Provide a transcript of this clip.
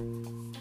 you